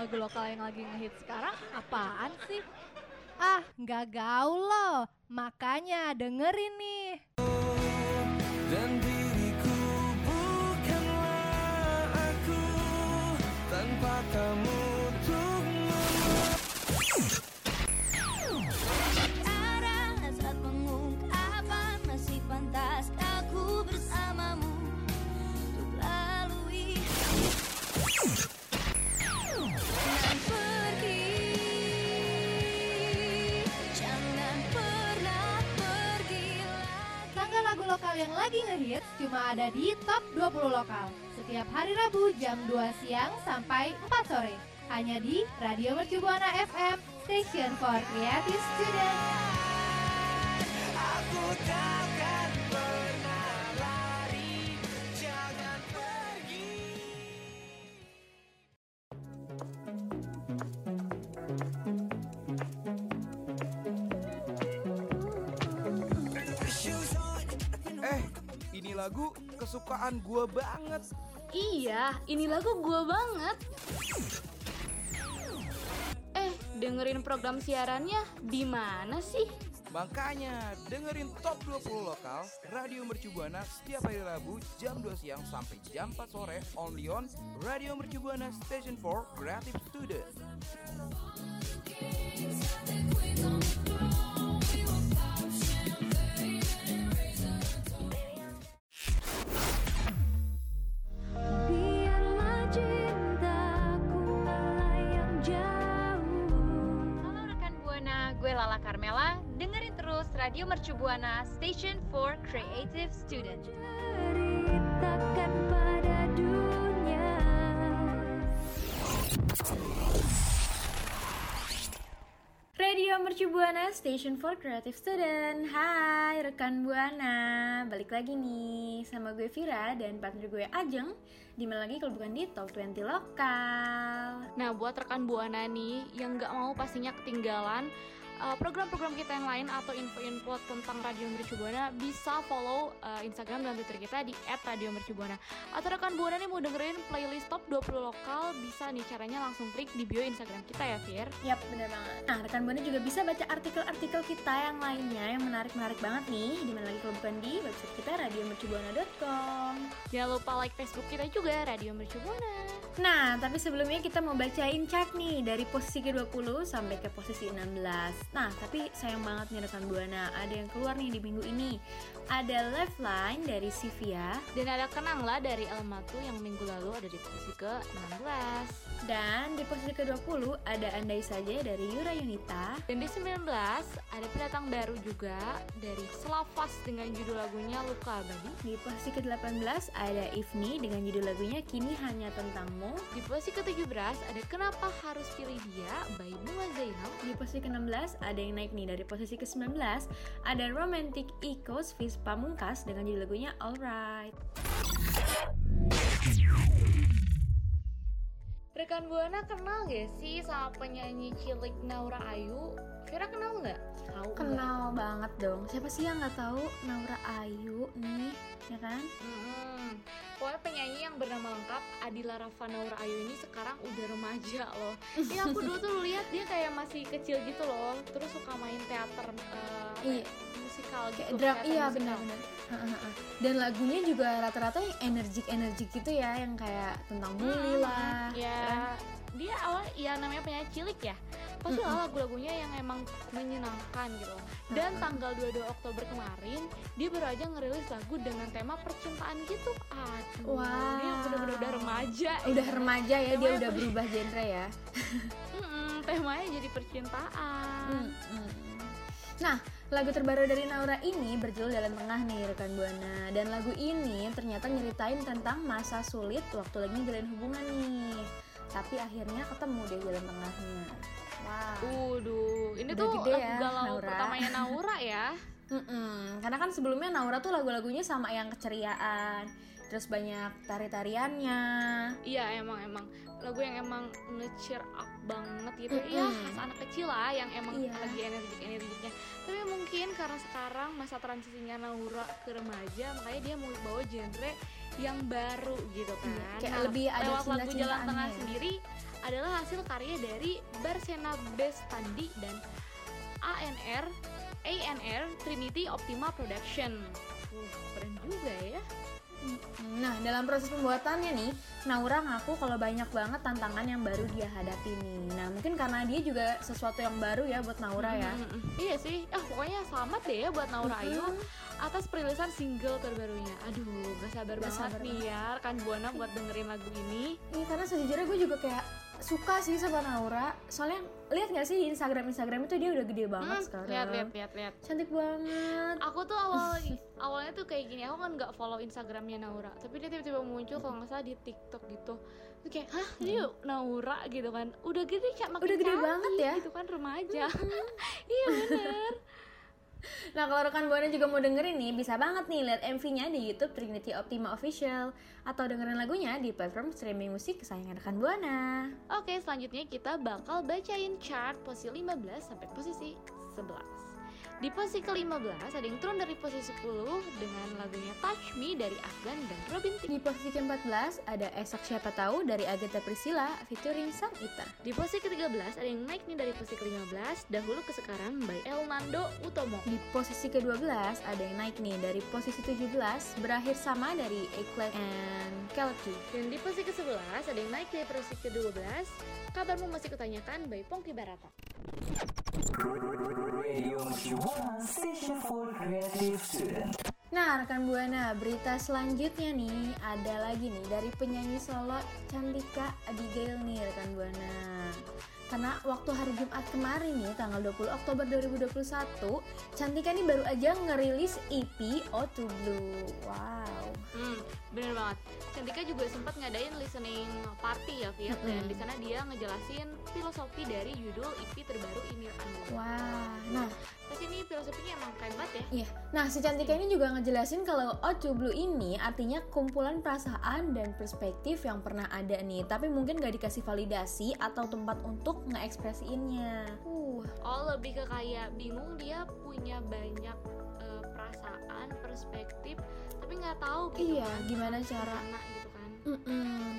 lagu lokal yang lagi ngehit sekarang apaan sih? Ah, nggak gaul loh. Makanya dengerin nih. Lagi ngehits cuma ada di Top 20 Lokal. Setiap hari Rabu jam 2 siang sampai 4 sore. Hanya di Radio Mercu Buana FM, Station for Creative Student. Lagu kesukaan gua banget. Iya, ini lagu gue banget. Eh, dengerin program siarannya di mana sih? Makanya dengerin Top 20 Lokal Radio Mercu Buana setiap hari Rabu jam 2 siang sampai jam 4 sore only on Radio Mercu Buana Station for Creative Student. Buana Station for Creative Student. ceritakan pada dunia. Radio Mercu Buana Station for Creative Student. Hai rekan Buana. Balik lagi nih sama gue Vira dan partner gue Ajeng. Di mana lagi kalau bukan di Top 20 Lokal. Nah, buat rekan Buana nih yang nggak mau pastinya ketinggalan uh, program-program kita yang lain atau info-info tentang Radio Mercu Buana bisa follow uh, Instagram dan Twitter kita di @radiomercubuana. Atau rekan Buana nih mau dengerin playlist top 20 lokal bisa nih caranya langsung klik di bio Instagram kita ya, Fir. Yap, bener banget Nah, rekan Buana juga bisa baca artikel-artikel kita yang lainnya yang menarik-menarik banget nih Di mana lagi kalau bukan di website kita radiomercubuana.com Jangan lupa like Facebook kita juga Radio Mercu Buana. Nah, tapi sebelumnya kita mau bacain chart nih dari posisi ke-20 sampai ke posisi 16. Nah, tapi sayang banget nih rekan Buana, ada yang keluar nih di minggu ini. Ada Lifeline dari Sivia Dan ada Kenanglah dari Elmatu yang minggu lalu ada di posisi ke-16. dan di posisi ke-20 ada Andai Saja dari Yura Yunita. Dan di 19 ada pendatang baru juga dari Slavas dengan judul lagunya Luka Abadi. Di posisi ke-18 ada Ifni dengan judul lagunya Kini Hanya Tentangmu. Di posisi ke-17 ada Kenapa Harus Pilih Dia by Bunga Zainal. Di posisi ke-16 ada yang naik nih dari posisi ke-19 ada Romantic Echoes Fizz Pamungkas dengan judul lagunya Alright. Rekan Buana kenal gak sih sama penyanyi cilik Naura Ayu? Kira kenal nggak? Tahu Kenal banget dong. Siapa sih yang nggak tahu Naura Ayu nih, ya kan? Hmm, pokoknya penyanyi yang bernama lengkap Adila Rafa Naura Ayu ini sekarang udah remaja loh. Iya aku dulu tuh lihat dia kayak masih kecil gitu loh, terus suka main teater apa Iya. ya, musikal Kayak gitu. teater iya benar-benar. Dan lagunya juga rata-rata yang energik-energik gitu ya, yang kayak tentang bully Hmm, lah. Ya, dia awal ya namanya penyanyi cilik ya. Pasti Mm-mm. lah lagu-lagunya yang emang menyenangkan gitu. Dan tanggal 22 Oktober kemarin dia baru aja ngerilis lagu dengan tema percintaan gitu. Aduh, Wow. dia bener-bener udah remaja. Udah ya. remaja ya, dia Temanya udah per- berubah genre ya. Mm-mm, temanya jadi percintaan. Mm-mm. Nah, lagu terbaru dari Naura ini berjudul Jalan Tengah nih rekan Buana Dan lagu ini ternyata nyeritain tentang masa sulit waktu lagi jalin hubungan nih Tapi akhirnya ketemu deh jalan tengahnya Wah Waduh, ini Udah tuh gede lagu ya, galau Naura. pertamanya Naura ya. Mm-mm. Karena kan sebelumnya Naura tuh lagu-lagunya sama yang keceriaan terus banyak tari-tariannya. Iya emang emang lagu yang emang nge-cheer up banget gitu ya Mm-mm. khas anak kecil lah yang emang Iya. lagi energik energiknya tapi mungkin karena sekarang masa transisinya Naura ke remaja makanya dia mau bawa genre yang baru gitu kan Iya, kayak Nah, lebih ada lewat lagu Jalan Tengah ya. sendiri adalah hasil karya dari Barsena Bestandi dan ANR ANR Trinity Optima Production uh, keren juga ya Nah, dalam proses pembuatannya nih, Naura ngaku kalau banyak banget tantangan yang baru dia hadapi nih. Nah, mungkin karena dia juga sesuatu yang baru ya buat Naura ya. Mm-mm. Iya sih, ah pokoknya selamat deh ya buat Naura Ayu atas perilisan single terbarunya. Aduh, gak sabar Gak banget sabar nih ya rekan Buana buat dengerin lagu ini. Iya, karena sejujurnya gue juga kayak suka sih sama Naura. Soalnya lihat gak sih di Instagram Instagram itu dia udah gede banget Hmm, sekarang. lihat lihat lihat lihat. Cantik banget. Aku tuh awal awalnya tuh kayak gini, aku kan nggak follow Instagramnya Naura, tapi dia tiba-tiba muncul kalau nggak salah di TikTok gitu. Terus kayak, hah ini Naura gitu kan, udah gede kayak makin Udah gede cantik banget ya. gitu kan remaja. iya bener. Nah, kalau rekan Buana juga mau dengerin nih, bisa banget nih lihat MV-nya di YouTube Trinity Optima Official atau dengerin lagunya di platform streaming musik kesayangan rekan Buana. Oke, selanjutnya kita bakal bacain chart posisi 15 sampai posisi 11. Di posisi ke-15 ada yang turun dari posisi 10 dengan lagunya Touch Me dari Afgan dan Robin Thicke. Di posisi ke-14 ada Esak Siapa Tahu dari Agatha Priscilla featuring Sang Ita. Di posisi ke-13 ada yang naik nih dari posisi ke-15 dahulu ke sekarang by Elnando Utomo. Di posisi ke-12 ada yang naik nih dari posisi 17 berakhir sama dari Eclat and Kelky. Dan di posisi ke-11 ada yang naik dari posisi ke-12 Kabarmu masih kutanyakan by Pongki Barata. Nah, rekan Buana, berita selanjutnya nih ada lagi nih dari penyanyi solo Cantika Abigail nih rekan Buana. Karena waktu hari Jumat kemarin nih tanggal 20 Oktober 2021, Cantika nih baru aja ngerilis EP O2 Blue. Wow. Hmm, bener banget. Cantika juga sempat ngadain listening party ya, Fiat. Dan Mm-mm. di sana dia ngejelasin filosofi dari judul EP terbaru Imir Anwar. Wah. Nah, Pas ini filosofinya emang keren banget ya. Iya, nah si Cantika ini juga ngejelasin kalau O2 Blue ini artinya kumpulan perasaan dan perspektif yang pernah ada nih, tapi mungkin gak dikasih validasi atau tempat untuk ngeekspresiinnya. Uh, Oh, lebih ke kayak bingung dia punya banyak eh, perasaan, perspektif, tapi nggak tahu gitu iya, kan. gimana cara? Gimana gitu kan. Hmm, hmm.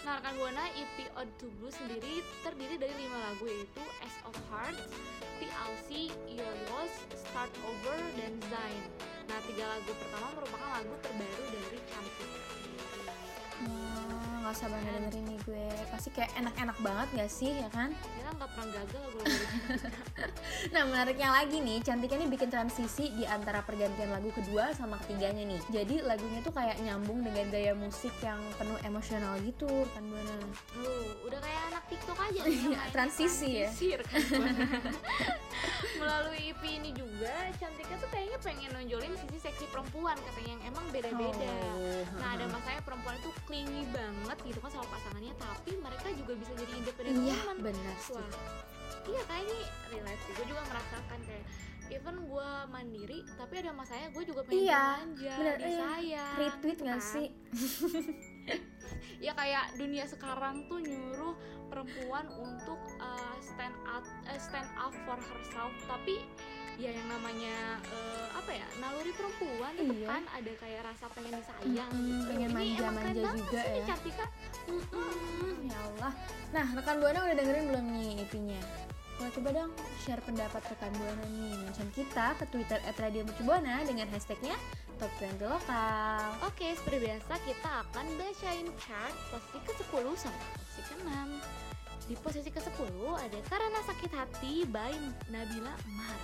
Nah, rekan Buana EP Odd to Blue sendiri terdiri dari lima lagu yaitu As of Hearts, TLC, Your Loss, Start Over, dan Zain. Nah, tiga lagu pertama merupakan lagu terbaru dari Cantik. Nggak sabar dengerin nih gue. Pasti kayak enak-enak banget gak sih, ya kan? Kita nggak pernah gagal lagu-lagu Nah, menariknya lagi nih, Cantika ini bikin transisi di antara pergantian lagu kedua sama ketiganya nih. Jadi lagunya tuh kayak nyambung dengan gaya musik yang penuh emosional gitu, kan Buana. Uh, udah kayak anak TikTok aja Iya, transisi ya. transisi rekan Buana. Melalui EP ini juga, Cantika tuh kayaknya pengen nonjolin sisi seksi perempuan katanya yang emang beda-beda. Oh, Nah ada masanya perempuan itu clingy banget gitu kan sama pasangannya Tapi mereka juga bisa jadi independent Iya, woman benar sih. Wah, iya kayak ini relate sih Gue juga merasakan kayak Even gue mandiri tapi ada masanya gue juga pengen Iya, manja, bener, iya. disayang Retweet gitu gak kan. sih? Ya kayak dunia sekarang tuh nyuruh perempuan untuk uh, stand up uh, stand up for herself tapi ya yang namanya uh, apa ya naluri perempuan itu Iya. kan ada kayak rasa pengen disayang gitu. pengen manja-manja banget juga ya. Cantika Mm, ya Allah. Nah, rekan Buana udah dengerin belum nih EP-nya? Wah, coba dong share pendapat rekan Buana nih. Mention kita ke Twitter @radiomercubuana dengan hashtagnya Top 20 Lokal. Oke, seperti biasa kita akan bacain chart posisi ke-10 sampai posisi ke-6. Di posisi ke-10 ada Karena Sakit Hati by Nabila Mar.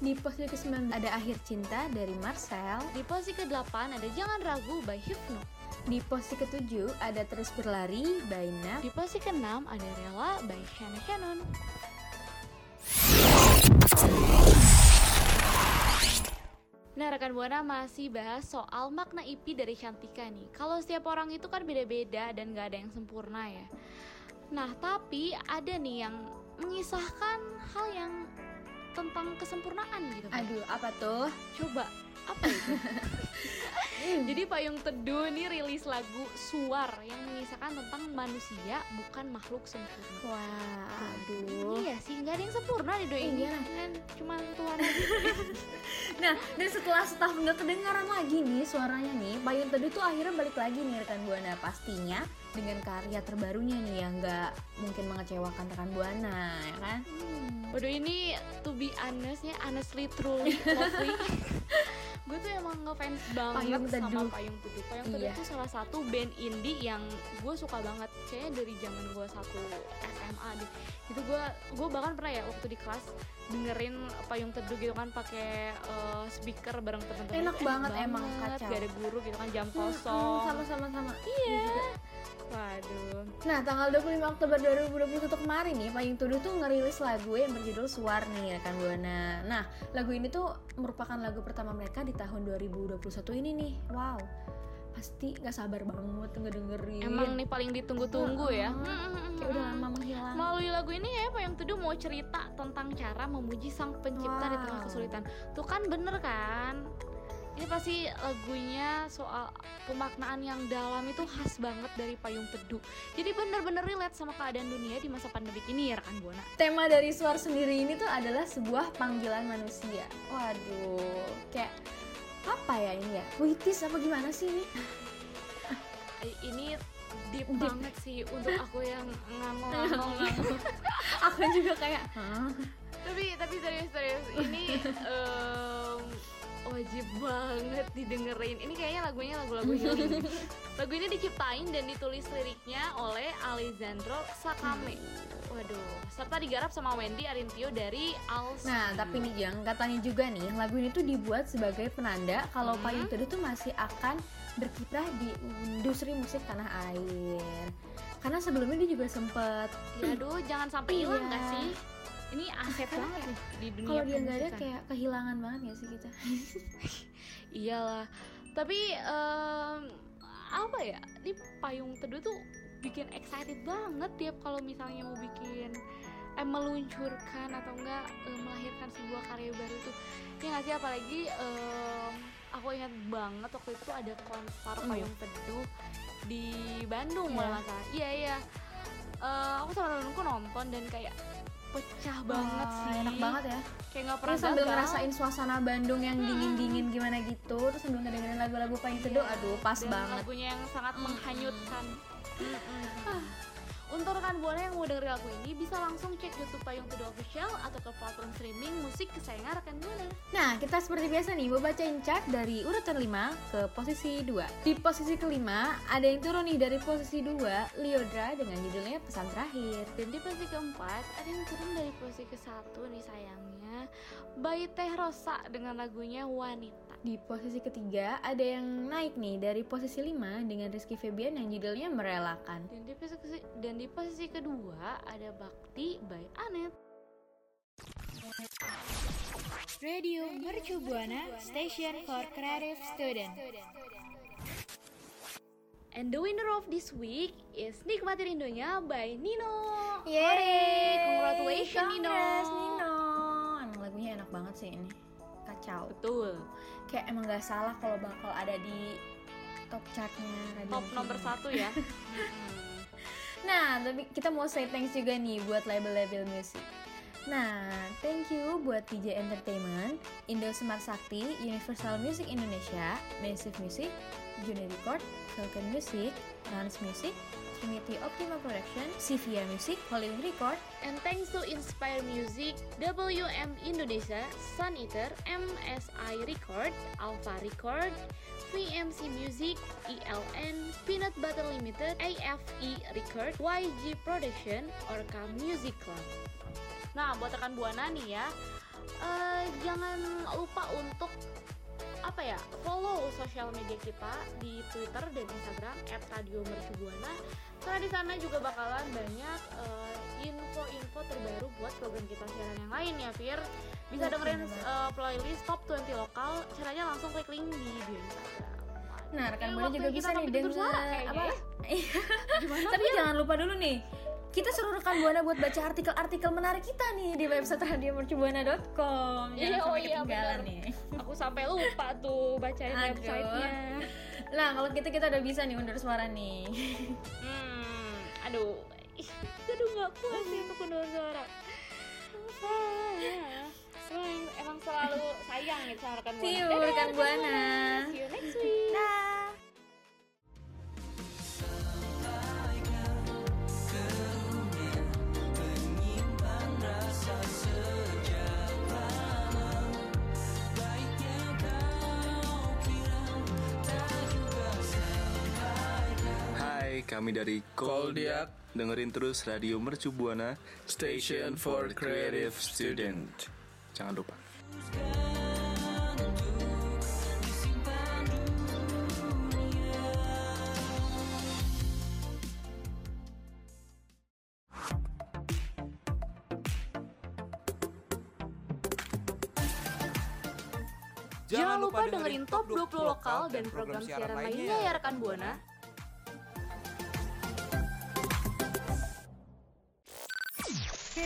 Di posisi ke-9 ada Akhir Cinta dari Marcel. Di posisi ke-8 ada Jangan Ragu by Hipno. Di posisi ke-7 ada Terus Berlari by Nap. Di posisi ke-6 ada Rela by Shanna Shannon. Nah, rekan Buana masih bahas soal makna IP dari Cantika nih. Kalau setiap orang itu kan beda-beda dan gak ada yang sempurna ya. Nah, tapi ada nih yang mengisahkan hal yang tentang kesempurnaan gitu kan. Aduh, apa tuh? Coba, apa itu? Jadi Payung Teduh ini rilis lagu Suar yang mengisahkan tentang manusia bukan makhluk sempurna. Wah, aduh. Iya sih, nggak ada yang sempurna di dunia ini. Iya. Kan Cuman Tuhan aja. Nah, dan setelah setahun nggak kedengaran lagi nih suaranya nih, Payung Teduh tuh akhirnya balik lagi nih rekan Buana pastinya dengan karya terbarunya nih yang nggak mungkin mengecewakan rekan Buana, ya kan? Waduh ini to be honest ya, honestly truly lovely. gue tuh emang ngefans banget Payung sama Teduh. Payung Teduh. Payung Teduh Iya. tuh salah satu band indie yang gue suka banget. Kayaknya dari zaman gue satu SMA deh. Itu gue gue bahkan pernah ya waktu di kelas dengerin Payung Teduh gitu kan pakai eh, speaker bareng temen-temen. Enak Itu banget emang, kacau. Gak ada guru gitu kan jam Hmm, kosong. sama-sama sama. Iya. Waduh. Nah, tanggal 25 Oktober 2021 kemarin nih, Payung Teduh tuh ngerilis lagu yang berjudul Suar nih, rekan Buana. Nah, lagu ini tuh merupakan lagu pertama mereka di tahun 2021 ini nih. Wow, pasti nggak sabar banget ngedengerin. Emang nih paling ditunggu-tunggu ya. Kayak udah lama menghilang. Melalui lagu ini ya Payung Teduh mau cerita tentang cara memuji sang pencipta di tengah Wow. kesulitan. Tuh kan bener kan? Ini pasti lagunya soal pemaknaan yang dalam itu khas banget dari Payung Teduh. Jadi bener-bener relate sama keadaan dunia di masa pandemi ini ya rekan Buana. Tema dari Suar sendiri ini tuh adalah sebuah panggilan manusia. Waduh, kayak apa ya ini ya? Puitis apa gimana sih ini? Eh, Ini deep, Deep. banget sih untuk aku yang ngangong-ngangong. Aku juga kayak, hah? tapi tapi serius serius ini em, wajib banget didengerin ini kayaknya lagunya lagu-lagu healing lagu ini diciptain dan ditulis liriknya oleh Alessandro Sakame waduh serta digarap sama Wendy Arintio dari Al Nah, tapi nih Jang, katanya juga nih, lagu ini tuh dibuat sebagai penanda kalau Hmm. Payung Teduh tuh masih akan berkiprah di industri musik tanah air. Karena sebelumnya dia juga sempet ya aduh jangan sampai hilang Iya. gak sih ini aset Karena banget nih di dunia kalau dia nggak ada kayak kehilangan banget ya sih kita. iyalah tapi em, apa ya ini payung teduh tuh bikin excited banget tiap kalau misalnya mau bikin eh meluncurkan atau enggak eh, melahirkan sebuah karya baru tuh ya nggak sih apalagi em, aku ingat banget waktu itu ada konser Hmm. payung teduh di Bandung Iya. malah iya iya Eh, aku sama temenku nonton dan kayak pecah banget Wah, sih Enak banget ya. kayak nggak Terus pernah sambil gagal. ngerasain suasana Bandung yang dingin-dingin gimana gitu, terus sambil ngedengerin lagu-lagu Payung Teduh, Iya, aduh pas dan banget. lagunya yang sangat menghanyutkan Ah. Untuk rekan buana yang mau dengerin lagu ini bisa langsung cek YouTube Payung Teduh Official atau ke platform streaming musik kesayangan rekan buana. Nah, kita seperti biasa nih, mau bacain chart dari urutan 5 ke posisi 2. Di posisi kelima, ada yang turun nih dari posisi 2, Liodra dengan judulnya Pesan Terakhir. Dan di posisi keempat ada yang turun dari posisi ke satu nih sayangnya Bayi Teh Rosa dengan lagunya Wanita. Di posisi ketiga, ada yang naik nih dari posisi 5 dengan Rizky Febian yang judulnya Merelakan. Dan di posisi dan di posisi kedua ada Bakti by Anet. Radio Mercu Buana Station for Creative Student. And the winner of this week is Nikmati Rindonya by Nino. Yeay, Congratulations, Nino. Nino. Lagunya enak banget sih ini. Kacau. Betul. Kayak emang gak salah kalau bakal ada di top chartnya radio Top nomor satu ya. Nah, tapi kita mau say thanks juga nih buat label-label musik. Nah, thank you buat DJ Entertainment, Indo Semar Sakti, Universal Music Indonesia, Massive Music, Juni Record, Falcon Music, Rans Music, Trinity Optima Production, Sivia Music, Hollywood Record, And thanks to Inspire Music, WM Indonesia, Sun Eater, MSI Record, Alpha Record, VMC Music, ELN, Peanut Butter Limited, AFE Record, YG Production, Orca Music Club. Nah, buat rekan Buana nih ya, eh, jangan lupa untuk apa ya follow sosial media kita di Twitter dan Instagram @radiomercubuana karena di sana juga bakalan banyak eh, info-info terbaru buat program kita siaran yang lain ya Fir bisa Iya, dengerin bener eh, playlist top 20 lokal caranya langsung klik link di bio Instagram Nah, rekan Buana juga bisa nih denger suara apa? ya. gimana Tapi jangan lupa dulu nih. Kita suruh rekan Buana buat baca artikel-artikel menarik kita nih di website radiomercubuana.com. Jangan Iya, oh sampai iya, ketinggalan benar. nih. Aku sampai lupa tuh bacain Aduh. websitenya Nah, kalau kita kita udah bisa nih undur suara nih. hmm aduh ih aduh nggak kuat sih untuk undur suara emang, emang selalu sayang gitu sama rekan buana See you, Dadah, rekan Buana. see you kami dari Koldiak. Dengerin terus Radio Mercu Buana, Station for Creative Student. Jangan lupa. Jangan lupa dengerin Top 20 Lokal dan program siaran lainnya ya rekan Buana.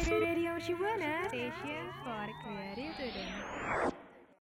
Radio Shibuana Station for Creative Student.